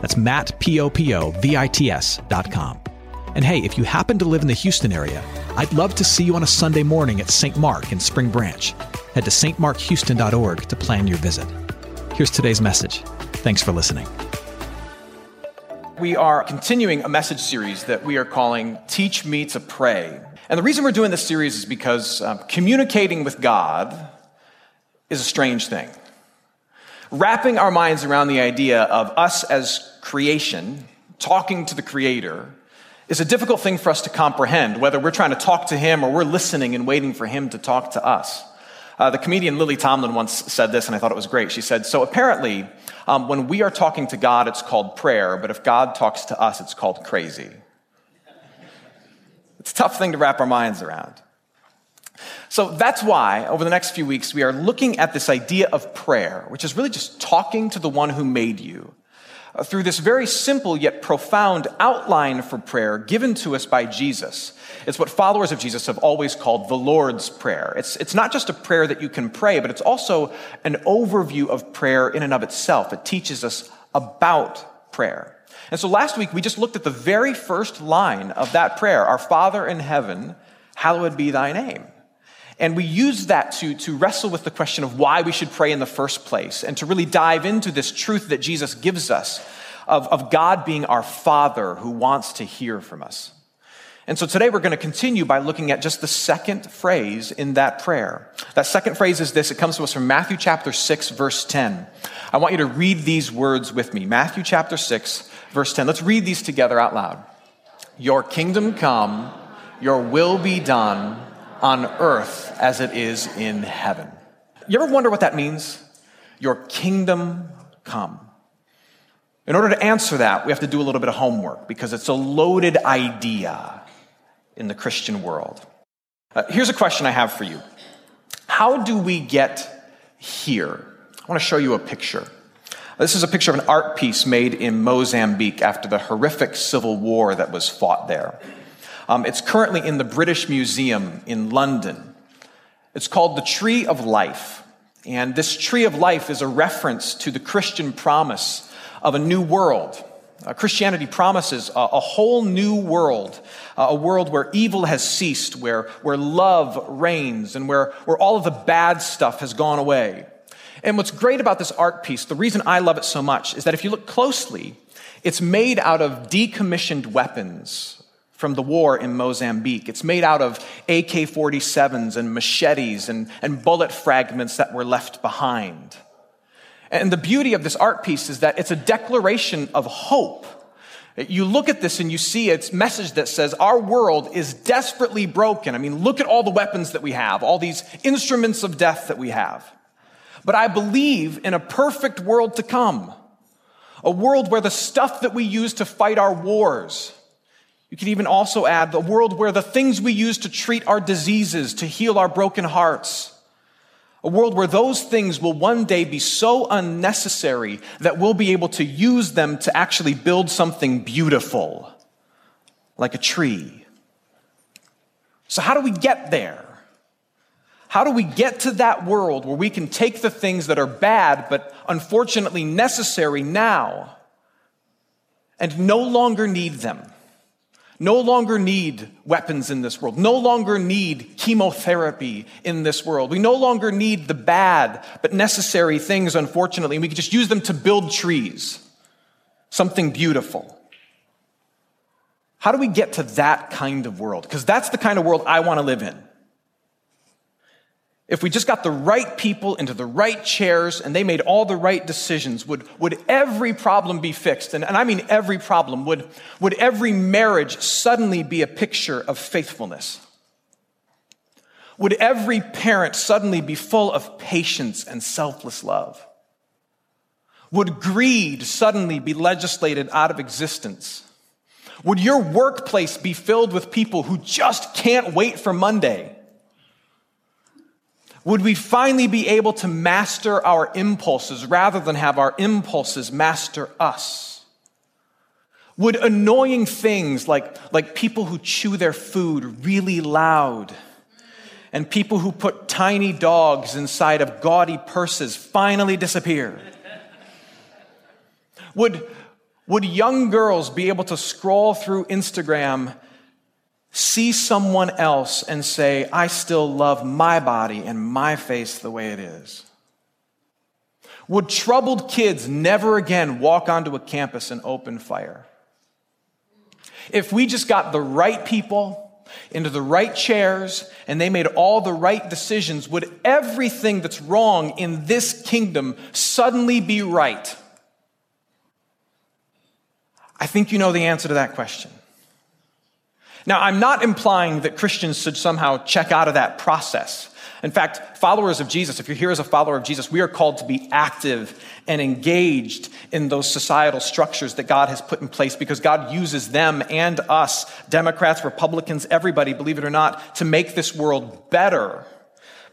That's Matt, P-O-P-O-V-I-T-S dot com. And hey, if you happen to live in the Houston area, I'd love to see you on a Sunday morning at St. Mark in Spring Branch. Head to stmarkhouston.org to plan your visit. Here's today's message. Thanks for listening. We are continuing a message series that we are calling Teach Me to Pray. And the reason we're doing this series is because um, communicating with God is a strange thing. Wrapping our minds around the idea of us as creation, talking to the Creator, is a difficult thing for us to comprehend, whether we're trying to talk to Him or we're listening and waiting for Him to talk to us. Uh, the comedian Lily Tomlin once said this, and I thought it was great. She said, So apparently, um, when we are talking to God, it's called prayer, but if God talks to us, it's called crazy. It's a tough thing to wrap our minds around. So that's why, over the next few weeks, we are looking at this idea of prayer, which is really just talking to the one who made you uh, through this very simple yet profound outline for prayer given to us by Jesus. It's what followers of Jesus have always called the Lord's Prayer. It's, it's not just a prayer that you can pray, but it's also an overview of prayer in and of itself. It teaches us about prayer. And so last week we just looked at the very first line of that prayer Our Father in heaven, hallowed be thy name. And we use that to, to wrestle with the question of why we should pray in the first place and to really dive into this truth that Jesus gives us of, of God being our Father who wants to hear from us. And so today we're going to continue by looking at just the second phrase in that prayer. That second phrase is this. It comes to us from Matthew chapter 6, verse 10. I want you to read these words with me. Matthew chapter 6, verse 10. Let's read these together out loud. Your kingdom come, your will be done on earth as it is in heaven. You ever wonder what that means? Your kingdom come. In order to answer that, we have to do a little bit of homework because it's a loaded idea in the Christian world. Uh, here's a question I have for you How do we get here? I want to show you a picture. This is a picture of an art piece made in Mozambique after the horrific civil war that was fought there. Um, it's currently in the British Museum in London. It's called the Tree of Life. And this tree of life is a reference to the Christian promise of a new world. Uh, Christianity promises a, a, whole new world, uh, a world where evil has ceased, where, where love reigns, and where, where all of the bad stuff has gone away. And what's great about this art piece, the reason I love it so much, is that if you look closely, it's made out of decommissioned weapons from the war in Mozambique. It's made out of AK 47s and machetes and, and bullet fragments that were left behind. And the beauty of this art piece is that it's a declaration of hope. You look at this and you see its message that says our world is desperately broken. I mean, look at all the weapons that we have, all these instruments of death that we have. But I believe in a perfect world to come, a world where the stuff that we use to fight our wars, you could even also add the world where the things we use to treat our diseases, to heal our broken hearts, a world where those things will one day be so unnecessary that we'll be able to use them to actually build something beautiful, like a tree. So, how do we get there? How do we get to that world where we can take the things that are bad but unfortunately necessary now and no longer need them? No longer need weapons in this world, no longer need chemotherapy in this world. We no longer need the bad but necessary things, unfortunately, we can just use them to build trees, something beautiful. How do we get to that kind of world? Because that's the kind of world I want to live in. If we just got the right people into the right chairs and they made all the right decisions, would, would every problem be fixed? And, and I mean every problem. Would, would every marriage suddenly be a picture of faithfulness? Would every parent suddenly be full of patience and selfless love? Would greed suddenly be legislated out of existence? Would your workplace be filled with people who just can't wait for Monday? Would we finally be able to master our impulses rather than have our impulses master us? Would annoying things like, like people who chew their food really loud and people who put tiny dogs inside of gaudy purses finally disappear? Would, would young girls be able to scroll through Instagram, see someone else, and say, I still love my body and my face the way it is? Would troubled kids never again walk onto a campus and open fire? If we just got the right people into the right chairs and they made all the right decisions, would everything that's wrong in this kingdom suddenly be right? I think you know the answer to that question. Now, I'm not implying that Christians should somehow check out of that process. In fact, followers of Jesus, if you're here as a follower of Jesus, we are called to be active and engaged in those societal structures that God has put in place because God uses them and us, Democrats, Republicans, everybody, believe it or not, to make this world better.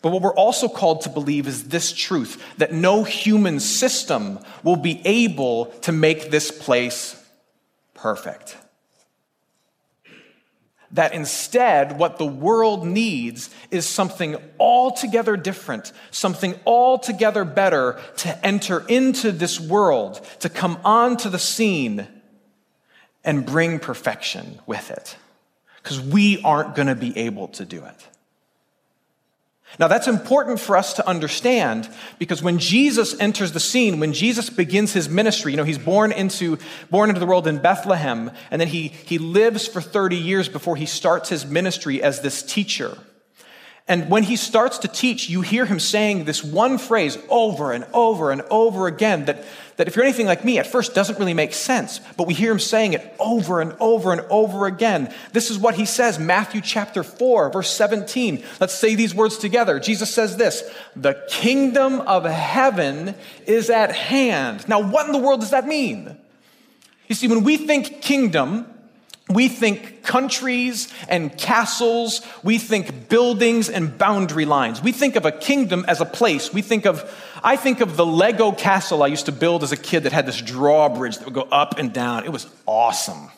But what we're also called to believe is this truth that no human system will be able to make this place perfect. That instead, what the world needs is something altogether different, something altogether better to enter into this world, to come onto the scene and bring perfection with it. Because we aren't going to be able to do it. Now, that's important for us to understand because when Jesus enters the scene, when Jesus begins his ministry, you know, he's born into, born into the world in Bethlehem, and then he, he lives for 30 years before he starts his ministry as this teacher. And when he starts to teach, you hear him saying this one phrase over and over and over again that, that if you're anything like me, at first doesn't really make sense, but we hear him saying it over and over and over again. This is what he says, Matthew chapter 4, verse 17. Let's say these words together. Jesus says this The kingdom of heaven is at hand. Now, what in the world does that mean? You see, when we think kingdom, we think countries and castles. We think buildings and boundary lines. We think of a kingdom as a place. We think of, I think of the Lego castle I used to build as a kid that had this drawbridge that would go up and down. It was awesome.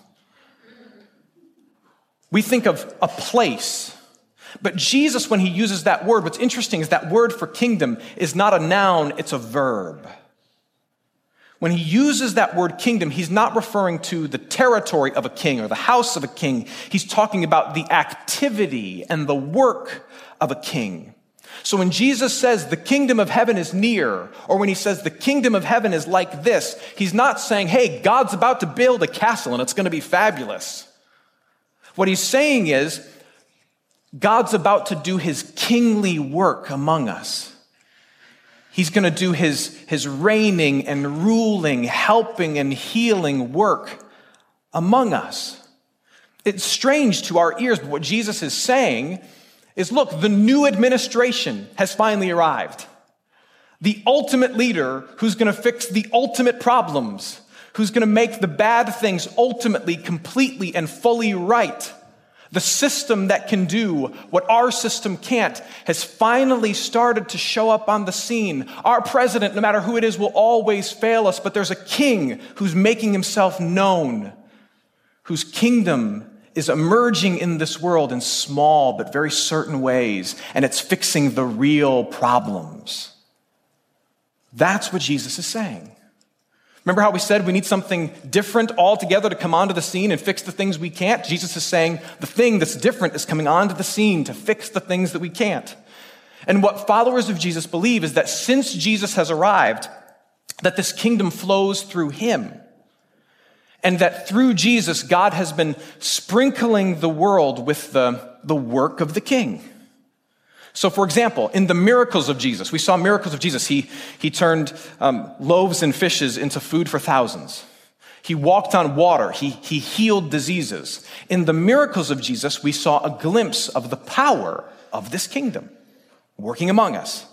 We think of a place. But Jesus, when he uses that word, what's interesting is that word for kingdom is not a noun, it's a verb. When he uses that word kingdom, he's not referring to the territory of a king or the house of a king. He's talking about the activity and the work of a king. So when Jesus says the kingdom of heaven is near, or when he says the kingdom of heaven is like this, he's not saying, hey, God's about to build a castle and it's going to be fabulous. What he's saying is, God's about to do his kingly work among us. He's going to do his, his reigning and ruling, helping and healing work among us. It's strange to our ears, but what Jesus is saying is look, the new administration has finally arrived. The ultimate leader who's going to fix the ultimate problems, who's going to make the bad things ultimately, completely, and fully right. The system that can do what our system can't has finally started to show up on the scene. Our president, no matter who it is, will always fail us, but there's a king who's making himself known, whose kingdom is emerging in this world in small but very certain ways, and it's fixing the real problems. That's what Jesus is saying. Remember how we said we need something different altogether to come onto the scene and fix the things we can't? Jesus is saying the thing that's different is coming onto the scene to fix the things that we can't. And what followers of Jesus believe is that since Jesus has arrived, that this kingdom flows through him. And that through Jesus, God has been sprinkling the world with the, the work of the king. So, for example, in the miracles of Jesus, we saw miracles of Jesus. He, he turned um, loaves and fishes into food for thousands. He walked on water. He, he healed diseases. In the miracles of Jesus, we saw a glimpse of the power of this kingdom working among us.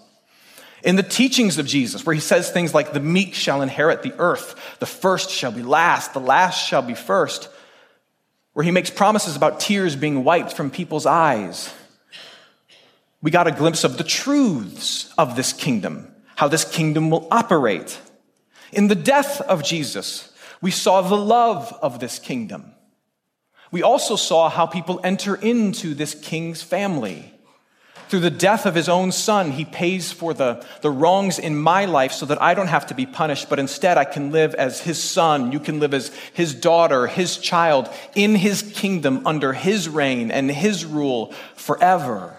In the teachings of Jesus, where he says things like, the meek shall inherit the earth, the first shall be last, the last shall be first, where he makes promises about tears being wiped from people's eyes. We got a glimpse of the truths of this kingdom, how this kingdom will operate. In the death of Jesus, we saw the love of this kingdom. We also saw how people enter into this king's family. Through the death of his own son, he pays for the, the wrongs in my life so that I don't have to be punished, but instead I can live as his son. You can live as his daughter, his child, in his kingdom, under his reign and his rule forever.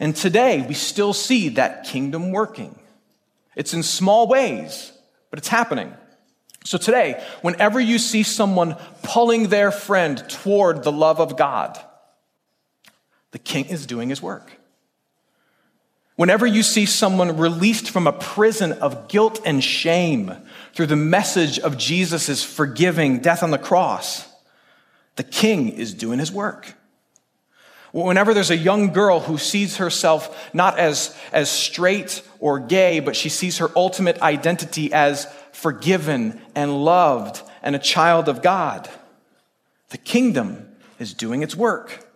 And today we still see that kingdom working. It's in small ways, but it's happening. So today, whenever you see someone pulling their friend toward the love of God, the king is doing his work. Whenever you see someone released from a prison of guilt and shame through the message of Jesus' forgiving death on the cross, the king is doing his work. Whenever there's a young girl who sees herself not as, as straight or gay, but she sees her ultimate identity as forgiven and loved and a child of God, the kingdom is doing its work.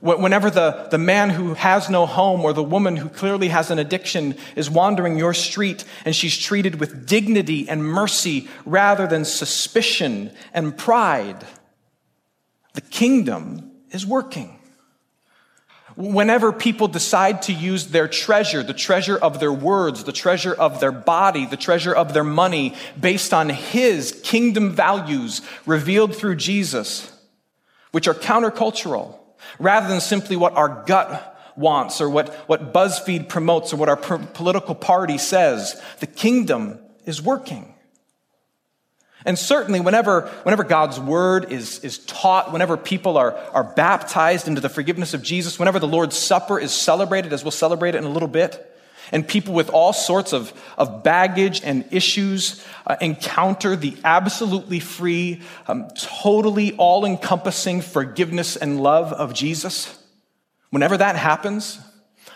Whenever the, the man who has no home or the woman who clearly has an addiction is wandering your street and she's treated with dignity and mercy rather than suspicion and pride, the kingdom is working. Whenever people decide to use their treasure, the treasure of their words, the treasure of their body, the treasure of their money, based on His kingdom values revealed through Jesus, which are countercultural, rather than simply what our gut wants or what, what BuzzFeed promotes or what our political party says, the kingdom is working. And certainly, whenever, whenever God's word is, is taught, whenever people are, are baptized into the forgiveness of Jesus, whenever the Lord's Supper is celebrated, as we'll celebrate it in a little bit, and people with all sorts of, of baggage and issues uh, encounter the absolutely free, um, totally all encompassing forgiveness and love of Jesus, whenever that happens,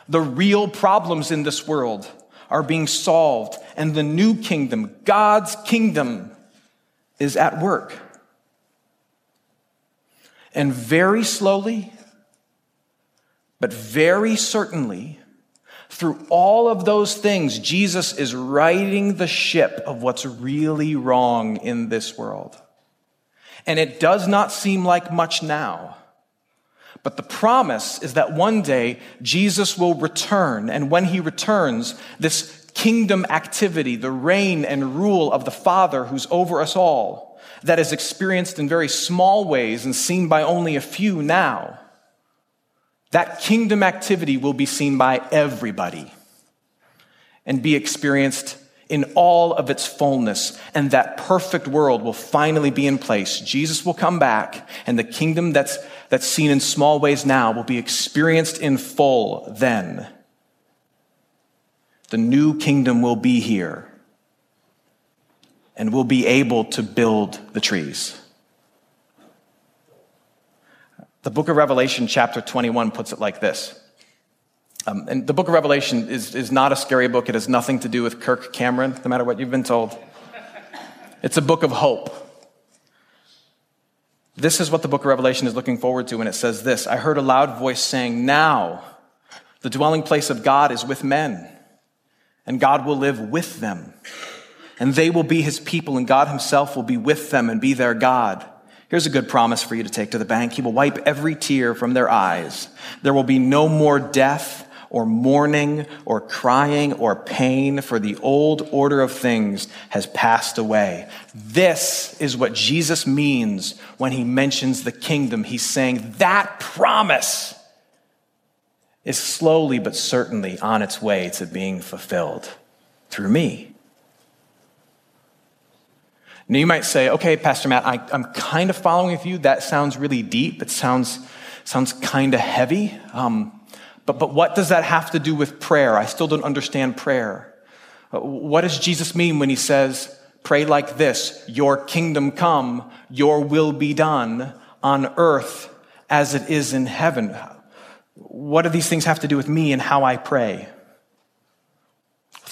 the real problems in this world are being solved, and the new kingdom, God's kingdom, is at work. And very slowly, but very certainly, through all of those things, Jesus is righting the ship of what's really wrong in this world. And it does not seem like much now. But the promise is that one day Jesus will return. And when he returns, this kingdom activity, the reign and rule of the Father who's over us all, that is experienced in very small ways and seen by only a few now, that kingdom activity will be seen by everybody and be experienced in all of its fullness, and that perfect world will finally be in place. Jesus will come back, and the kingdom that's, that's seen in small ways now will be experienced in full then. The new kingdom will be here and we'll be able to build the trees. The book of Revelation, chapter 21, puts it like this. Um, and the book of Revelation is, is not a scary book. It has nothing to do with Kirk Cameron, no matter what you've been told. It's a book of hope. This is what the book of Revelation is looking forward to when it says this I heard a loud voice saying, Now the dwelling place of God is with men and God will live with them. And they will be his people, and God himself will be with them and be their God. Here's a good promise for you to take to the bank. He will wipe every tear from their eyes. There will be no more death or mourning or crying or pain, for the old order of things has passed away. This is what Jesus means when he mentions the kingdom. He's saying that promise is slowly but certainly on its way to being fulfilled through me. Now, you might say, okay, Pastor Matt, I, am kind of following with you. That sounds really deep. It sounds, sounds kind of heavy. Um, but, but what does that have to do with prayer? I still don't understand prayer. Uh, what does Jesus mean when he says, pray like this Your kingdom come, your will be done on earth as it is in heaven? What do these things have to do with me and how I pray?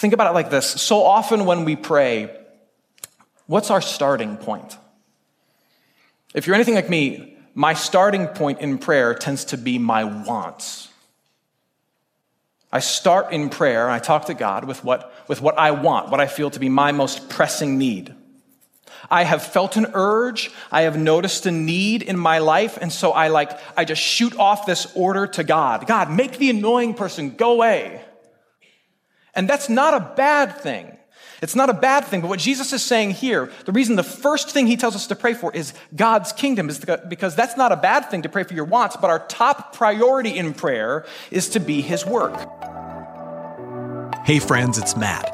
think about it like this. So often when we pray, what's our starting point? If you're anything like me, my starting point in prayer tends to be my wants. I start in prayer and I talk to God with what, with what I want, what I feel to be my most pressing need. I have felt an urge. I have noticed a need in my life. And so I like, I just shoot off this order to God. God, make the annoying person go away. And that's not a bad thing. It's not a bad thing, but what Jesus is saying here, the reason the first thing he tells us to pray for is God's kingdom, is because that's not a bad thing to pray for your wants, but our top priority in prayer is to be his work. Hey, friends, it's Matt.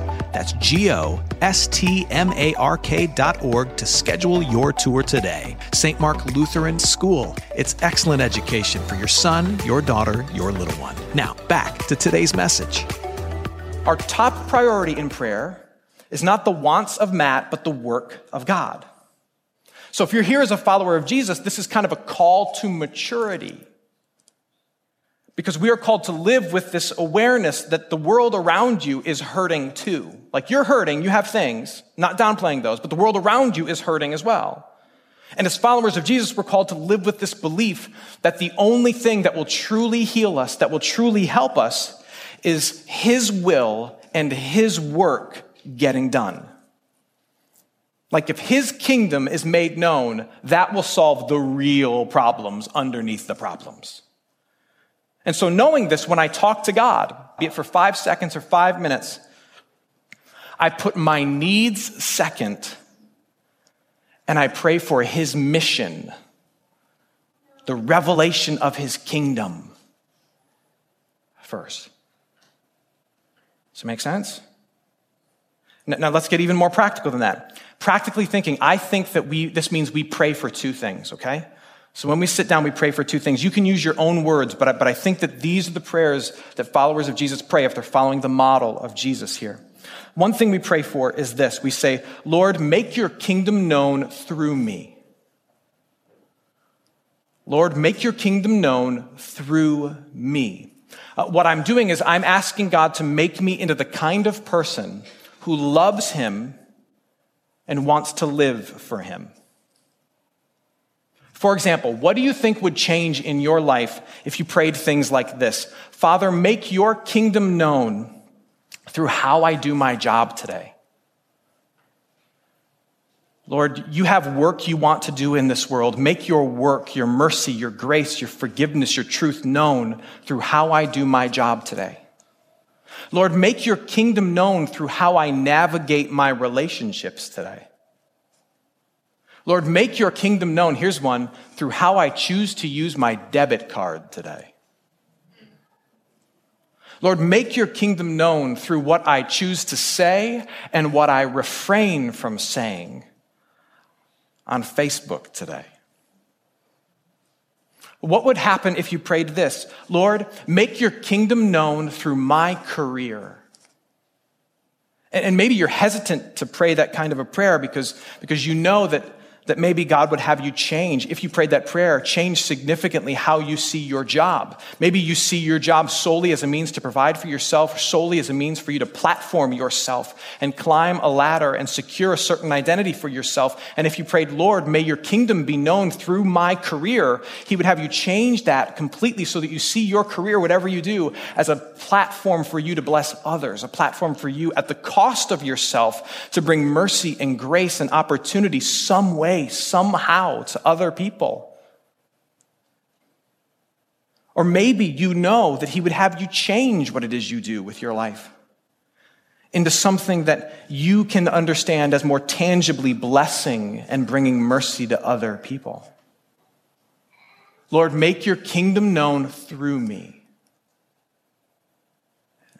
That's G O S T M A R K dot org to schedule your tour today. St. Mark Lutheran School. It's excellent education for your son, your daughter, your little one. Now, back to today's message. Our top priority in prayer is not the wants of Matt, but the work of God. So if you're here as a follower of Jesus, this is kind of a call to maturity. Because we are called to live with this awareness that the world around you is hurting too. Like you're hurting, you have things, not downplaying those, but the world around you is hurting as well. And as followers of Jesus, we're called to live with this belief that the only thing that will truly heal us, that will truly help us, is His will and His work getting done. Like if his kingdom is made known, that will solve the real problems underneath the problems. And so knowing this, when I talk to God, be it for five seconds or five minutes, I put my needs second and I pray for his mission, the revelation of his kingdom first. Does it make sense? Now, let's get even more practical than that. Practically thinking, I think that we, this means we pray for two things, okay? So when we sit down, we pray for two things. You can use your own words, but I, but I think that these are the prayers that followers of Jesus pray if they're following the model of Jesus here. One thing we pray for is this. We say, Lord, make your kingdom known through me. Lord, make your kingdom known through me. Uh, what I'm doing is I'm asking God to make me into the kind of person who loves him and wants to live for him. For example, what do you think would change in your life if you prayed things like this? Father, make your kingdom known through how I do my job today. Lord, you have work you want to do in this world. Make your work, your mercy, your grace, your forgiveness, your truth known through how I do my job today. Lord, make your kingdom known through how I navigate my relationships today. Lord, make your kingdom known. Here's one through how I choose to use my debit card today. Lord, make your kingdom known through what I choose to say and what I refrain from saying on Facebook today. What would happen if you prayed this? Lord, make your kingdom known through my career. And maybe you're hesitant to pray that kind of a prayer because, because you know that that maybe God would have you change, if you prayed that prayer, change significantly how you see your job. Maybe you see your job solely as a means to provide for yourself, or solely as a means for you to platform yourself and climb a ladder and secure a certain identity for yourself. And if you prayed, Lord, may your kingdom be known through my career, He would have you change that completely so that you see your career, whatever you do, as a platform for you to bless others, a platform for you at the cost of yourself to bring mercy and grace and opportunity some way way, somehow, to other people. Or maybe you know that He would have you change what it is you do with your life into something that you can understand as more tangibly blessing and bringing mercy to other people. Lord, make your kingdom known through me.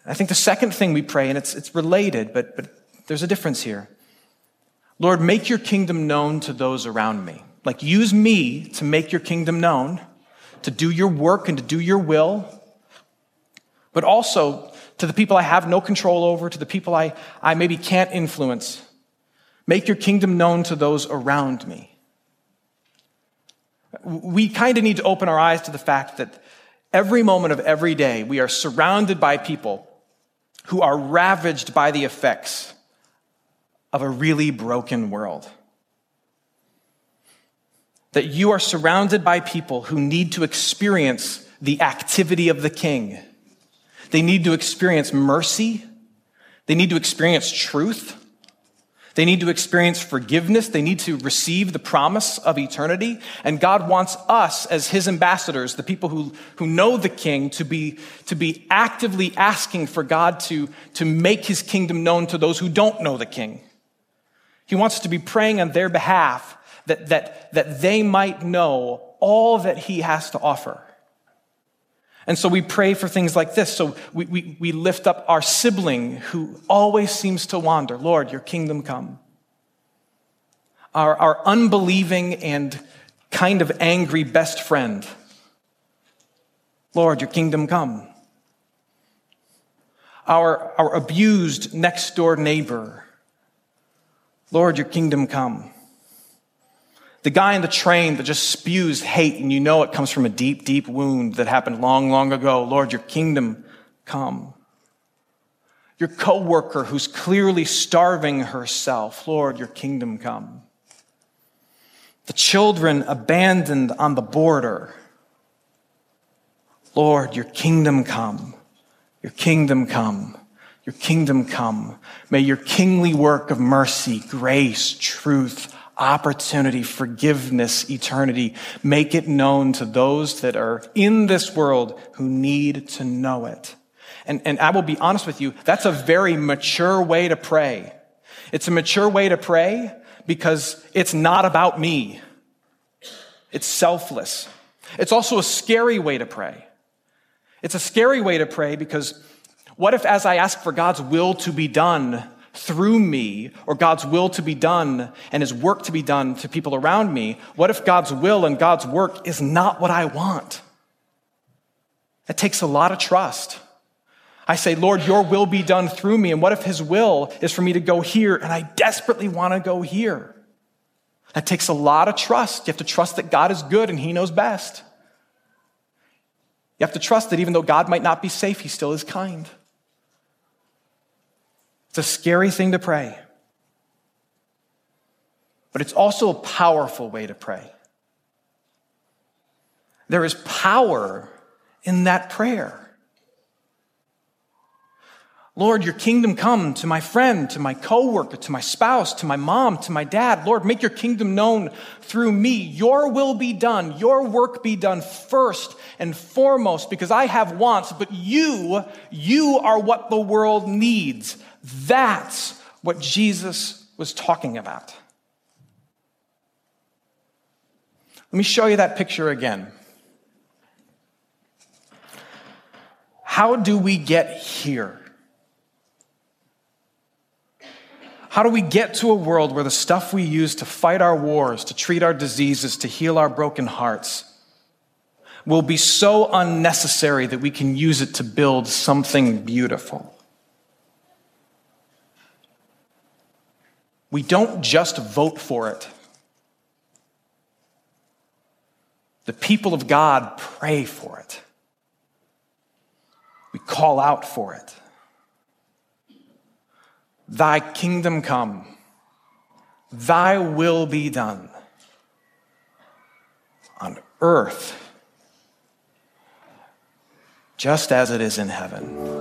I think the second thing we pray, and it's, it's related, but, but there's a difference here. Lord, make your kingdom known to those around me. Like, use me to make your kingdom known, to do your work and to do your will, but also to the people I have no control over, to the people I, I maybe can't influence. Make your kingdom known to those around me. We kind of need to open our eyes to the fact that every moment of every day we are surrounded by people who are ravaged by the effects of a really broken world. That you are surrounded by people who need to experience the activity of the king. They need to experience mercy. They need to experience truth. They need to experience forgiveness. They need to receive the promise of eternity. And God wants us as his ambassadors, the people who, who know the king, to be, to be actively asking for God to, to make his kingdom known to those who don't know the king. He wants us to be praying on their behalf that, that, that they might know all that he has to offer. And so we pray for things like this. So we, we, we lift up our sibling who always seems to wander. Lord, your kingdom come. Our, our unbelieving and kind of angry best friend. Lord, your kingdom come. Our, our abused next door neighbor. Lord, your kingdom come. The guy in the train that just spews hate and you know it comes from a deep, deep wound that happened long, long ago. Lord, your kingdom come. Your coworker who's clearly starving herself. Lord, your kingdom come. The children abandoned on the border. Lord, your kingdom come. Your kingdom come. Your kingdom come. May your kingly work of mercy, grace, truth, opportunity, forgiveness, eternity. Make it known to those that are in this world who need to know it. And, and I will be honest with you, that's a very mature way to pray. It's a mature way to pray because it's not about me. It's selfless. It's also a scary way to pray. It's a scary way to pray because what if, as I ask for God's will to be done, through me or God's will to be done and his work to be done to people around me, what if God's will and God's work is not what I want? It takes a lot of trust. I say, Lord, your will be done through me. And what if his will is for me to go here and I desperately want to go here? That takes a lot of trust. You have to trust that God is good and he knows best. You have to trust that even though God might not be safe, he still is kind. It's a scary thing to pray, but it's also a powerful way to pray. There is power in that prayer. Lord, your kingdom come to my friend, to my coworker, to my spouse, to my mom, to my dad. Lord, make your kingdom known through me. Your will be done. Your work be done first and foremost because I have wants, but you, you are what the world needs. That's what Jesus was talking about. Let me show you that picture again. How do we get here? How do we get to a world where the stuff we use to fight our wars, to treat our diseases, to heal our broken hearts, will be so unnecessary that we can use it to build something beautiful? We don't just vote for it. The people of God pray for it. We call out for it. Thy kingdom come, thy will be done on earth just as it is in heaven.